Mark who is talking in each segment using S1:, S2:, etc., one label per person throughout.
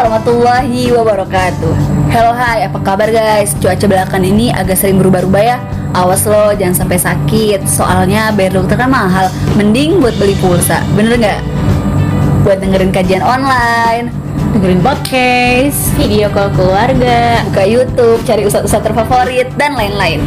S1: Warahmatullahi wabarakatuh. Halo hai, apa kabar guys? Cuaca belakangan ini agak sering berubah-ubah ya. Awas lo, jangan sampai sakit. Soalnya bayar dokter kan mahal. Mending buat beli pulsa, bener nggak? Buat dengerin kajian online.
S2: Dengerin podcast, video call keluarga,
S1: Buka Youtube, cari ustadz-ustadz terfavorit, dan lain-lain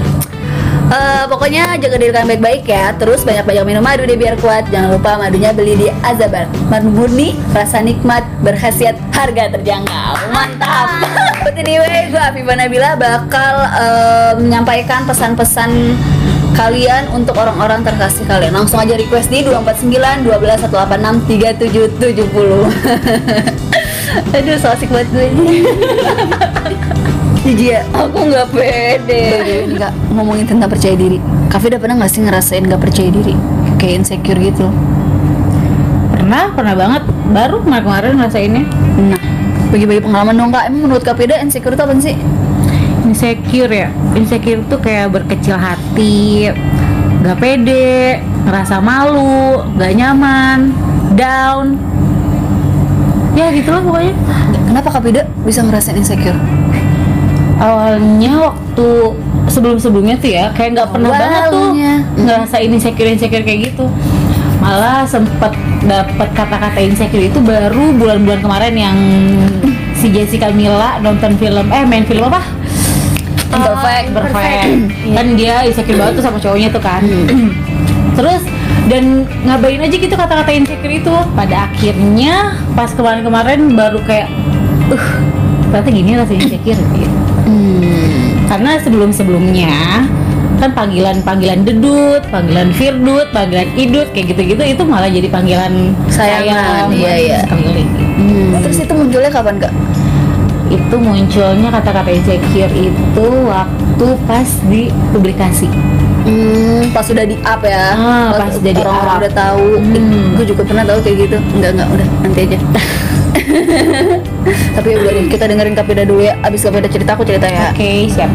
S1: Eh, pokoknya jaga diri kalian baik-baik ya. Terus banyak-banyak minum madu deh biar kuat. Jangan lupa madunya beli di Azabar Madu murni, rasa nikmat, berkhasiat, harga terjangkau. Mantap. But anyway, gue Afifah Nabila bakal eh, menyampaikan pesan-pesan kalian untuk orang-orang terkasih kalian. Langsung aja request di 249 12 186 3770 Aduh, so asik banget gue Jiji ya, aku nggak pede. Ini kak ngomongin tentang percaya diri. Kafe udah pernah nggak sih ngerasain nggak percaya diri? Kayak insecure gitu.
S2: pernah pernah banget baru kemarin-kemarin ngerasainnya
S1: Nah, bagi-bagi pengalaman dong kak. Emang menurut Kak Peda insecure itu apa sih?
S2: insecure ya insecure tuh kayak berkecil hati nggak pede ngerasa malu nggak nyaman down ya gitu lah pokoknya
S1: Kenapa Kak Peda bisa ngerasain insecure?
S2: Awalnya waktu sebelum-sebelumnya tuh ya kayak nggak pernah banget tuh
S1: Awalnya.
S2: ngerasain insecure insecure kayak gitu. Malah sempet dapet kata-kata insecure itu baru bulan-bulan kemarin yang si Jessica Mila nonton film eh main film apa?
S1: Imperfect.
S2: Imperfect. kan dia insecure banget tuh sama cowoknya tuh kan. Terus dan ngabain aja gitu kata-kata insecure itu. Pada akhirnya pas kemarin-kemarin baru kayak uh ternyata gini rasanya insecure. gitu
S1: Hmm.
S2: karena sebelum-sebelumnya kan panggilan-panggilan dedut, panggilan firdut, panggilan idut kayak gitu-gitu itu malah jadi panggilan
S1: Sayangan,
S2: sayang,
S1: iya, iya.
S2: sekeliling.
S1: Hmm. Terus itu munculnya kapan kak?
S2: Itu munculnya kata-kata insecure itu waktu pas di publikasi.
S1: Hmm, pas udah di up ya.
S2: Ah, pas udah di
S1: orang-orang
S2: up.
S1: udah tahu.
S2: Hmm.
S1: gue juga pernah tahu kayak gitu. Enggak enggak udah nanti aja. Tapi udah deh, kita dengerin Kapida dulu ya. Abis Kapida cerita aku cerita ya.
S2: Oke, siap.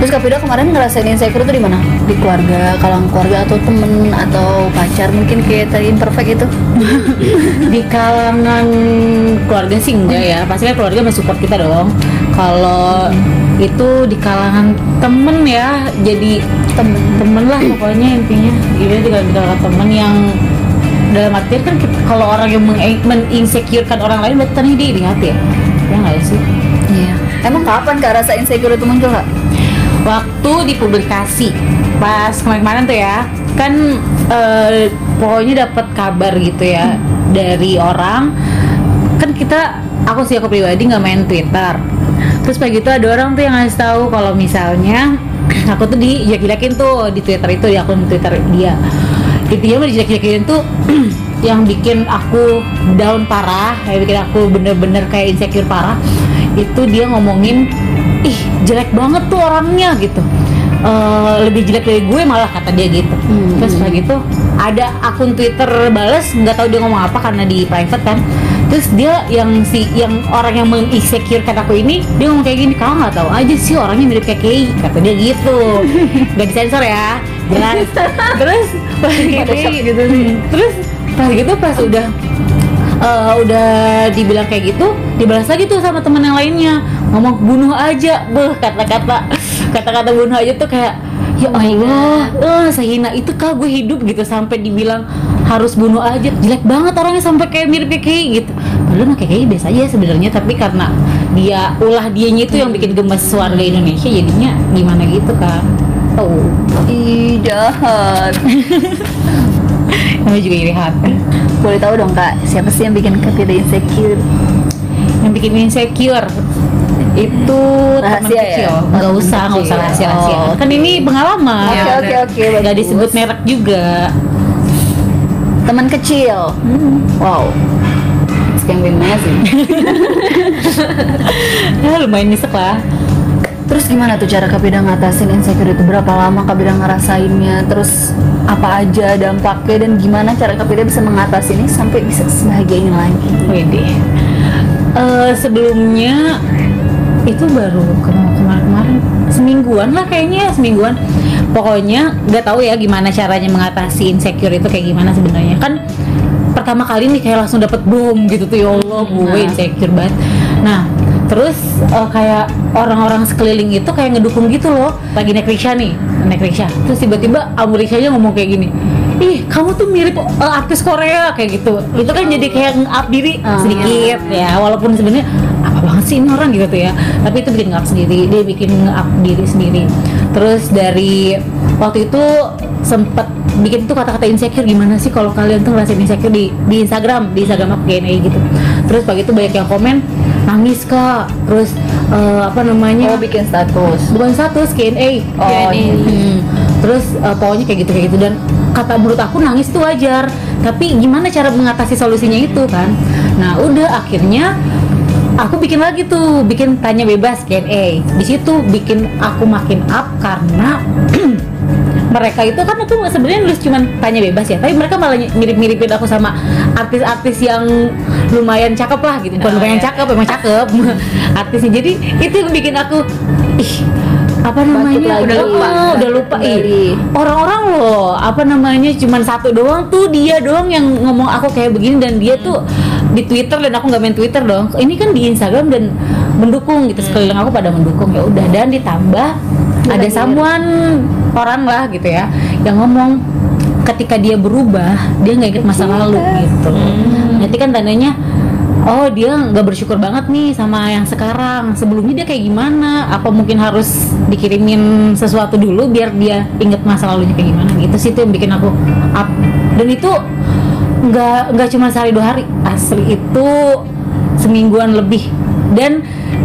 S1: Terus Kapida kemarin ngerasain insecure tuh di mana? Di keluarga, kalangan keluarga atau temen atau pacar mungkin kayak tadi imperfect itu.
S2: di kalangan keluarga sih enggak ya pasti kan keluarga mensupport kita dong kalau itu di kalangan temen ya jadi temen temen lah pokoknya intinya ini di kalangan temen yang dalam artian kan kalau orang yang meng- menginsecurekan orang lain berarti tadi dia hati ya? Ya nggak sih?
S1: Iya. Emang kapan kak rasa insecure itu muncul kak?
S2: waktu dipublikasi pas kemarin-kemarin tuh ya. Kan eh, pokoknya dapat kabar gitu ya dari orang. Kan kita aku sih aku pribadi nggak main Twitter. Terus pagi itu ada orang tuh yang ngasih tahu kalau misalnya aku tuh dijak-jakin tuh di Twitter itu di akun Twitter dia intinya mah dijak-jakin tuh yang bikin aku down parah yang bikin aku bener-bener kayak insecure parah itu dia ngomongin ih jelek banget tuh orangnya gitu. Eh, lebih jelek dari gue malah kata dia gitu.
S1: Hmm.
S2: terus kayak gitu ada akun Twitter bales nggak tahu dia ngomong apa karena di private kan. Terus dia yang si yang orang yang menginsecurekan aku ini dia ngomong kayak gini kamu nggak tahu aja sih orangnya mirip kayak Kei kata dia gitu. Nggak disensor ya. Jelas. Terus pas gitu,
S1: gitu sih.
S2: terus pas gitu pas udah eh, udah dibilang kayak gitu dibalas lagi tuh sama teman yang lainnya. Ngomong bunuh aja. Beh kata-kata kata-kata bunuh aja tuh kayak ya
S1: Oh my
S2: Allah eh sehina itu kah gue hidup? Gitu sampai dibilang harus bunuh aja. Jelek banget orangnya sampai kayak mirip kayak Kei gitu. Padahal mah kayak biasa aja sebenarnya tapi karena dia ulah dianya itu yang bikin gemes warga Indonesia jadinya gimana gitu kan oh
S1: Ih jahat.
S2: namanya juga iri hati
S1: Boleh tahu dong kak, siapa sih yang bikin Kapida insecure?
S2: yang bikin insecure itu teman
S1: Rahasia ya?
S2: kecil
S1: Oh,
S2: nggak
S1: teman
S2: usah nggak usah rahasia rahasia
S1: Oh,
S2: kan ini pengalaman
S1: Oke oke oke.
S2: nggak
S1: bagus.
S2: disebut merek juga
S1: Teman kecil. Wow. Sekian gimana sih?
S2: ya lumayan nyesek lah
S1: Terus gimana tuh cara Kapida ngatasin insecure itu? Berapa lama Kapida ngerasainnya? Terus apa aja dampaknya dan gimana cara Kapida bisa mengatasi ini sampai bisa sebahagia ini lagi?
S2: Wede Eh, sebelumnya itu baru kema- kemarin-kemarin semingguan lah kayaknya semingguan pokoknya nggak tahu ya gimana caranya mengatasi insecure itu kayak gimana sebenarnya kan pertama kali nih kayak langsung dapet bom gitu tuh ya Allah gue
S1: Nah.
S2: insecure banget nah terus eh, kayak orang-orang sekeliling itu kayak ngedukung gitu loh. Lagi naik riksya nih naik riksya terus tiba-tiba riksanya ngomong kayak gini ih kamu tuh mirip eh, artis Korea kayak gitu. Itu kan jadi kayak nge-up diri
S1: Ah.
S2: sedikit ya. Walaupun sebenarnya apa banget sih ini orang gitu ya. Tapi itu bikin nge-up sendiri dia bikin nge-up diri sendiri. Terus dari waktu itu sempet bikin tuh kata-kata insecure gimana sih kalau kalian tuh ngerasain insecure di di Instagram di Instagram aku GNA gitu. Terus pagi itu banyak yang komen nangis kak. Terus eh, apa namanya?
S1: Oh bikin status.
S2: bukan status Q&A
S1: Oh, iya.
S2: Hmm. terus eh, pokoknya kayak gitu kayak gitu. Dan kata menurut aku nangis itu wajar. Tapi gimana cara mengatasi solusinya itu kan? Nah udah akhirnya aku bikin lagi tuh. Bikin tanya bebas Q&A di situ bikin aku makin up karena mereka itu kan aku sebenarnya nulis cuman tanya bebas ya. Tapi mereka malah mirip-miripin aku sama artis-artis yang lumayan cakep lah gitu. Bukan
S1: Oh,
S2: lumayan
S1: iya.
S2: cakep emang cakep. Artisnya jadi itu yang bikin aku ih apa namanya?
S1: lagi,
S2: udah lupa
S1: bangkit
S2: udah lupa. Ih orang-orang loh apa namanya cuman satu doang tuh dia doang yang ngomong aku kayak begini dan dia tuh di Twitter dan aku nggak main Twitter dong. Ini kan di Instagram dan mendukung gitu sekeliling aku pada mendukung. Ya udah dan ditambah ada samuan orang lah gitu ya yang ngomong ketika dia berubah dia nggak inget masa lalu gitu. Nanti kan tandanya oh dia nggak bersyukur banget nih sama yang sekarang. Sebelumnya dia kayak gimana? Apa mungkin harus dikirimin sesuatu dulu biar dia inget masa lalunya kayak gimana? Gitu sih itu yang bikin aku up. Dan itu nggak nggak cuma sehari dua hari. Asli itu semingguan lebih. Dan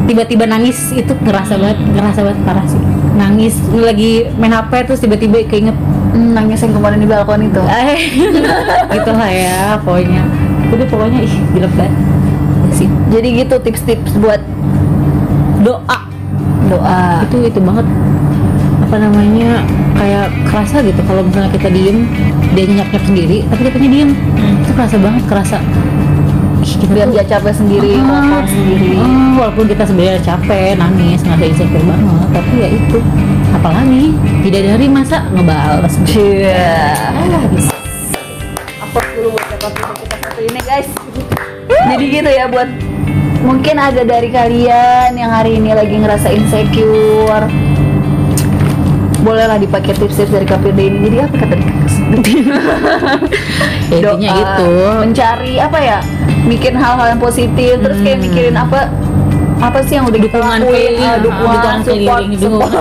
S2: tiba-tiba nangis itu ngerasa banget ngerasa banget parah sih nangis lagi main HP terus tiba-tiba keinget
S1: Hmm, nangis yang kemarin di balkon itu.
S2: eh. Gitu lah ya pokoknya. Udah pokoknya ih gila banget. Ya sih.
S1: Jadi gitu tips-tips buat
S2: doa.
S1: Doa.
S2: itu itu banget. Apa namanya kayak kerasa gitu kalau misalnya kita diem dia nyenyak nyenyak sendiri tapi kita diem. Itu kerasa banget kerasa kita
S1: Biar dia capek sendiri, ngomong sendiri.
S2: ah, walaupun kita sebenarnya capek nangis nggak ada insecure banget tapi ya itu. Apalagi tidak dari masa ngebales
S1: Iya.
S2: ah, bisa.
S1: Apa dulu buat video kita satu ini guys. Jadi gitu ya buat mungkin ada dari kalian yang hari ini lagi ngerasa insecure. Bolehlah dipakai tips-tips dari KPD ini. Jadi apa kata
S2: Ya, intinya itu.
S1: Mencari apa ya bikin hal-hal yang positif terus kayak
S2: Hmm.
S1: mikirin apa apa sih yang udah kita
S2: Dukungan
S1: lakuin
S2: keliling,
S1: ah, dukungan
S2: dukungan
S1: support.
S2: keliling,
S1: support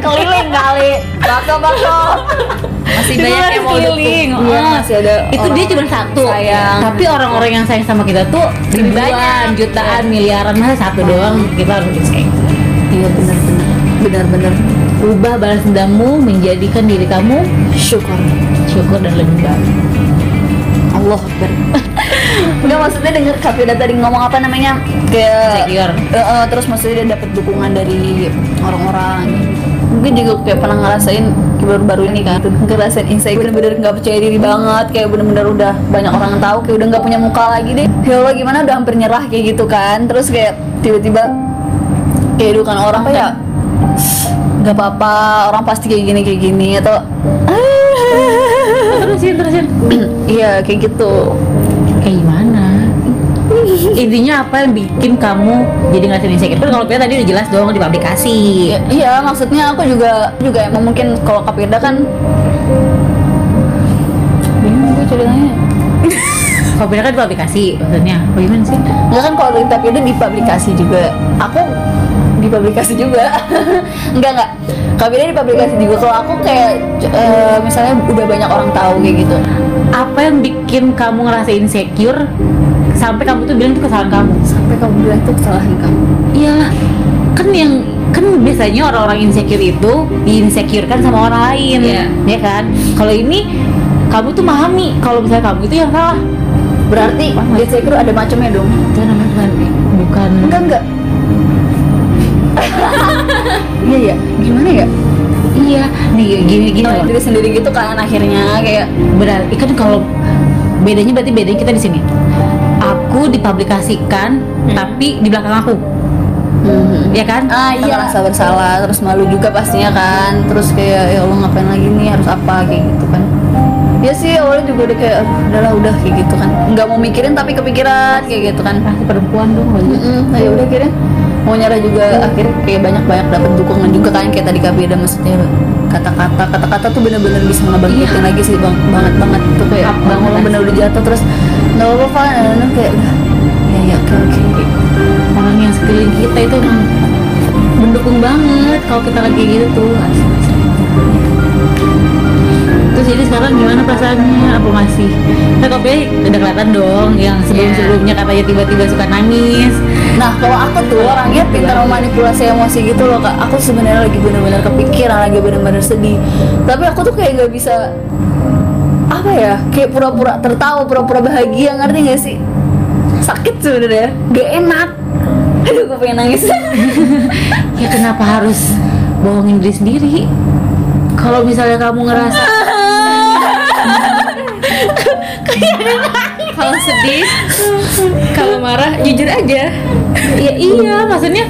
S1: keliling. kali bakal bakal masih banyak
S2: Dukungan
S1: yang mau
S2: keliling,
S1: dukung iya
S2: ah.
S1: masih ada
S2: itu dia cuma satu.
S1: sayang.
S2: Tapi orang-orang yang sayang sama kita tuh
S1: Lebih
S2: ribuan.
S1: banyak.
S2: jutaan miliaran. Masa satu doang kita harus insecure
S1: iya benar-benar benar-benar
S2: ubah balas dendammu menjadikan diri kamu
S1: syukur.
S2: Syukur dan lebih baik
S1: Allah Akbar Enggak maksudnya denger Kapida tadi ngomong apa namanya? Kayak. Eh, eh, terus maksudnya dia dapat dukungan dari orang-orang. Mungkin juga kayak pernah ngerasain baru-baru ini kan ngerasain insecure bener-bener nggak percaya diri banget kayak bener-bener udah banyak orang yang tahu kayak udah nggak punya muka lagi deh. Ya Allah gimana udah hampir nyerah kayak gitu kan? Terus kayak tiba-tiba kayak dukan orang apa ya? nggak apa-apa orang pasti kayak gini kayak gini atau
S2: terusin terusin
S1: iya kayak gitu
S2: kayak gimana intinya apa yang bikin kamu jadi ngerasain insecure kan kalau Pia tadi udah jelas dong di publikasi
S1: Iya, iya, maksudnya aku juga juga emang mungkin kalau Kapirda kan bingung gue ceritanya.
S2: kalau Pia kan di publikasi maksudnya bagaimana sih
S1: Enggak kan kalau dari Kapirda di publikasi juga. Aku di publikasi juga. enggak enggak. Kapirda di publikasi juga. Kalau aku kayak eh, misalnya udah banyak orang tahu kayak gitu.
S2: Apa yang bikin kamu ngerasa insecure sampai kamu tuh bilang itu kesalahan kamu
S1: Sampai kamu bilang itu kesalahan kamu.
S2: iyalah kan yang kan biasanya orang-orang insecure itu diinsecurekan sama orang lain
S1: Iya.
S2: ya kan kalau ini kamu tuh memahami kalau misalnya kamu itu yang salah
S1: Berarti
S2: Banget.
S1: insecure ada macamnya dong.
S2: itu namanya bukan bukan
S1: Enggak enggak. Iya ya. Gimana ya?
S2: Iya. Nih gini gini loh.
S1: diri sendiri gitu kan akhirnya kayak
S2: berarti kan kalau bedanya berarti bedanya kita di sini. Aku dipublikasikan tapi di belakang aku. Ya kan?
S1: Ah iya. Rasa bersalah terus malu juga pastinya kan. Terus kayak ya Allah ngapain lagi nih? Harus apa? Kayak gitu kan. Ya sih awalnya juga udah kayak "Aduh, udahlah udah kayak gitu kan. Nggak mau mikirin tapi kepikiran kayak gitu kan.
S2: Pasti perempuan dong
S1: nah ya udah akhirnya mau nyerah juga akhirnya kayak banyak banyak dapat dukungan juga kan kayak tadi Kak Beda maksudnya kata-kata kata-kata tuh bener-bener bisa ngebangkitin lagi sih bang banget banget tuh kayak
S2: Up
S1: bang
S2: banget.
S1: lo bener udah jatuh terus nggak apa-apa Van." Nah, nah, kayak ya ya oke oke
S2: orang yang sekeliling kita itu emang mendukung banget kalau kita lagi gitu tuh asli, asli. Terus jadi sekarang gimana perasaannya? Apa masih? Nah kok Be, udah kelihatan dong yang sebelum sebelumnya katanya tiba-tiba suka nangis.
S1: Nah kalau aku tuh orangnya pintar memanipulasi emosi gitu loh kak. Aku sebenarnya lagi bener-bener kepikiran, lagi bener-bener sedih. Tapi aku tuh kayak gak bisa Apa ya, kayak pura-pura tertawa, pura-pura bahagia, ngerti gak sih? Sakit sebenarnya, gak enak. Aduh gue pengen nangis.
S2: Ya kenapa harus bohongin diri sendiri? Kalau misalnya kamu ngerasa
S3: kalau sedih kalau marah jujur aja.
S2: Ya iya maksudnya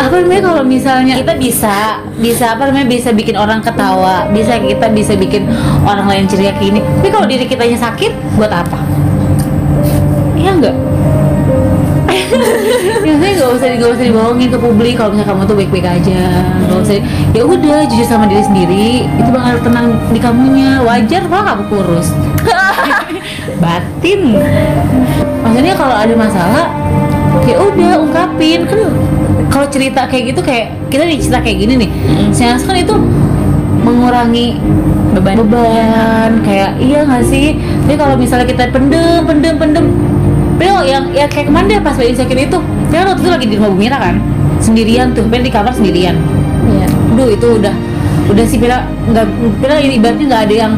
S2: apa namanya kalau misalnya kita bisa bisa apa namanya bisa bikin orang ketawa bisa kita bisa bikin orang lain ceria kayak gini. Tapi kalau diri kitanya sakit buat apa? Iya enggak ya saya nggak usah nggak usah dibohongin ke publik kalau misalnya kamu tuh baik-baik aja. Nggak usah ya udah jujur sama diri sendiri. Itu bakal tenang di kamunya. Wajar kalau kamu kurus. Batin. Maksudnya kalau ada masalah ya udah ungkapin. Kan kalau cerita kayak gitu kayak kita cerita kayak gini nih. Seans kan itu mengurangi beban. beban. Kayak iya nggak sih? Tapi kalau misalnya kita pendem pendem pendem Bel yang ya kayak kemarin deh pas bayi sakit itu. Dia kan waktu itu lagi di rumah Bu Mira kan. Sendirian tuh Bel di kamar sendirian.
S3: Iya.
S2: Duh itu udah udah sih Pira nggak ini ibaratnya nggak ada yang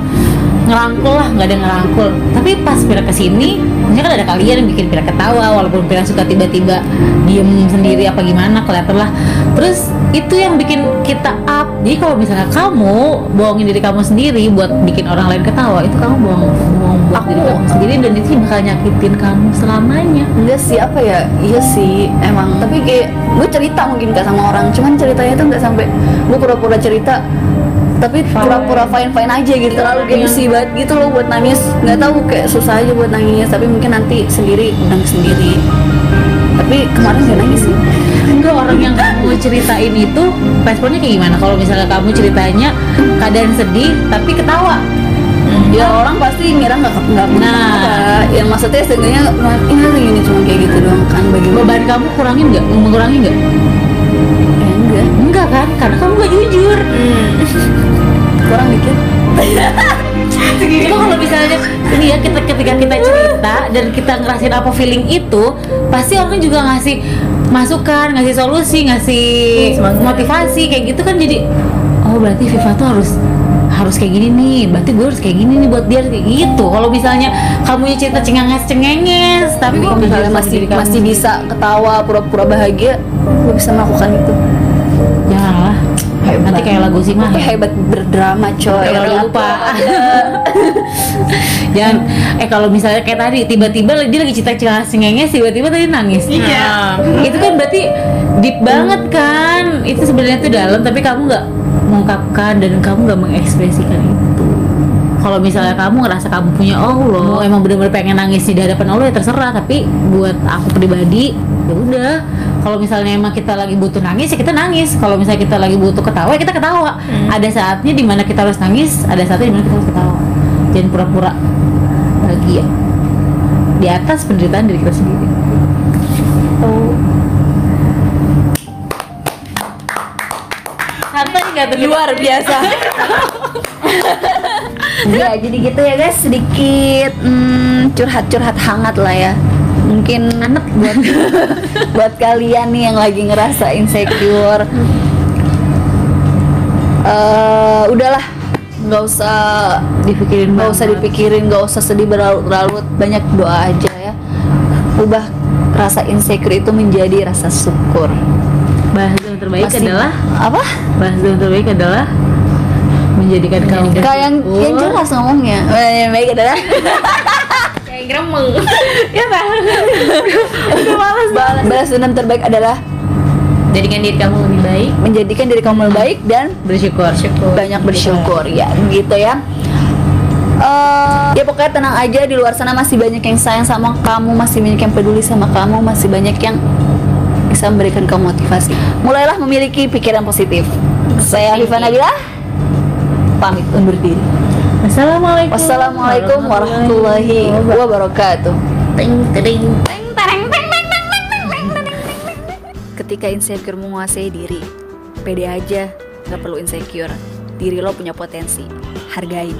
S2: ngerangkul lah nggak ada yang ngerangkul. Tapi pas Pira ke sini maksudnya kan ada kalian yang bikin Pira ketawa walaupun Pira suka tiba-tiba diem sendiri apa gimana kelihatan lah. Terus itu yang bikin kita up. Jadi kalau misalnya kamu bohongin diri kamu sendiri buat bikin orang lain ketawa itu kamu bohong buat
S1: Aku-
S2: diri kamu sendiri dan itu bakal nyakitin kamu selamanya.
S1: Enggak sih apa ya, iya sih emang. Tapi kayak gue cerita mungkin gak sama orang. Cuman ceritanya tuh gak sampai Gue pura-pura cerita tapi pura-pura fine fine aja gitu. Terlalu gengsi banget gitu loh buat nangis. Nggak tahu kayak susah aja buat nangis. Tapi mungkin nanti sendiri nangis sendiri. Tapi kemarin gak nangis sih.
S2: Enggak orang yang kamu ceritain itu responnya kayak gimana? Kalau misalnya kamu ceritanya keadaan sedih tapi ketawa.
S1: Ya orang pasti ngira nggak nggak
S2: Nah.
S1: nah. ya maksudnya setidaknya ini gini cuma kayak gitu doang kan bagaimana?
S2: Beban kamu kurangin nggak? Mengurangi nggak?
S1: Ya enggak.
S2: Enggak kan? Karena kamu nggak jujur.
S1: Kurang dikit.
S2: Cuma kalau misalnya ini ya kita ketika kita cerita dan kita ngerasain apa feeling itu, pasti orang juga ngasih masukan, ngasih solusi, ngasih
S1: Semangat.
S2: motivasi kayak gitu kan jadi oh berarti Viva tuh harus harus kayak gini nih, berarti gue harus kayak gini nih buat dia kayak gitu. Kalau misalnya kamu cerita cengenges cengenges, tapi
S1: kalau
S2: kamu
S1: misalnya masih masih bisa ketawa pura-pura bahagia gue bisa melakukan itu
S2: janganlah. Nanti kayak lagu sih mah
S1: hebat berdrama coy
S2: Jangan lupa. Jangan eh kalau misalnya kayak tadi tiba-tiba dia lagi cerita cerita cengenges tiba-tiba tadi nangis.
S3: Iya.
S2: Nah, itu kan berarti deep banget kan. Itu sebenarnya tuh dalam tapi kamu nggak mengungkapkan dan kamu nggak mengekspresikan itu. Kalau misalnya kamu ngerasa kamu punya Allah, emang bener-bener pengen nangis di hadapan Allah ya terserah. Tapi buat aku pribadi, ya udah. Kalau misalnya emang kita lagi butuh nangis ya kita nangis. Kalau misalnya kita lagi butuh ketawa ya kita ketawa. Ada saatnya di mana kita harus nangis, ada saatnya di mana kita harus ketawa. Jangan pura-pura bahagia di atas penderitaan diri kita sendiri. Tuh
S1: luar biasa. Ya jadi gitu ya guys. Sedikit hmm, curhat-curhat hangat lah ya. Mungkin anak buat buat kalian nih yang lagi ngerasa insecure. Eh, udahlah. Nggak usah
S2: dipikirin
S1: nggak usah dipikirin nggak usah sedih berlarut-larut. Banyak doa aja ya. Ubah rasa insecure itu menjadi rasa syukur.
S2: Yang terbaik
S1: Masih-
S2: adalah
S1: apa?
S2: Bahasa yang terbaik adalah menjadikan kamu
S1: kayak yang,
S2: bersyukur.
S1: yang jelas ngomongnya. Eh, yang baik adalah
S3: kayak gremeng.
S2: Ya kan udah males.
S1: Balas, balas dendam terbaik adalah
S3: jadikan diri kamu lebih baik.
S1: Menjadikan diri kamu lebih baik dan
S2: bersyukur.
S3: Syukur.
S1: Banyak bersyukur ya gitu ya. Eh, ya pokoknya tenang aja di luar sana. Masih banyak yang sayang sama kamu masih banyak yang peduli sama kamu masih banyak yang bisa memberikan kamu motivasi. Mulailah memiliki pikiran positif. Saya Alifa Nabila. Pamit undur diri.
S2: Wassalamualaikum.
S1: wassalamualaikum warahmatullahi wabarakatuh.
S3: Ting, ting.
S1: ketika insecure menguasai diri pede aja nggak perlu insecure. Diri lo punya potensi. Hargain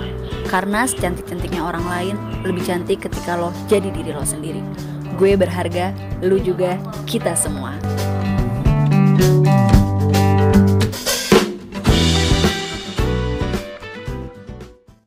S1: karena secantik-cantiknya orang lain lebih cantik ketika lo jadi diri lo sendiri gue berharga lu juga kita semua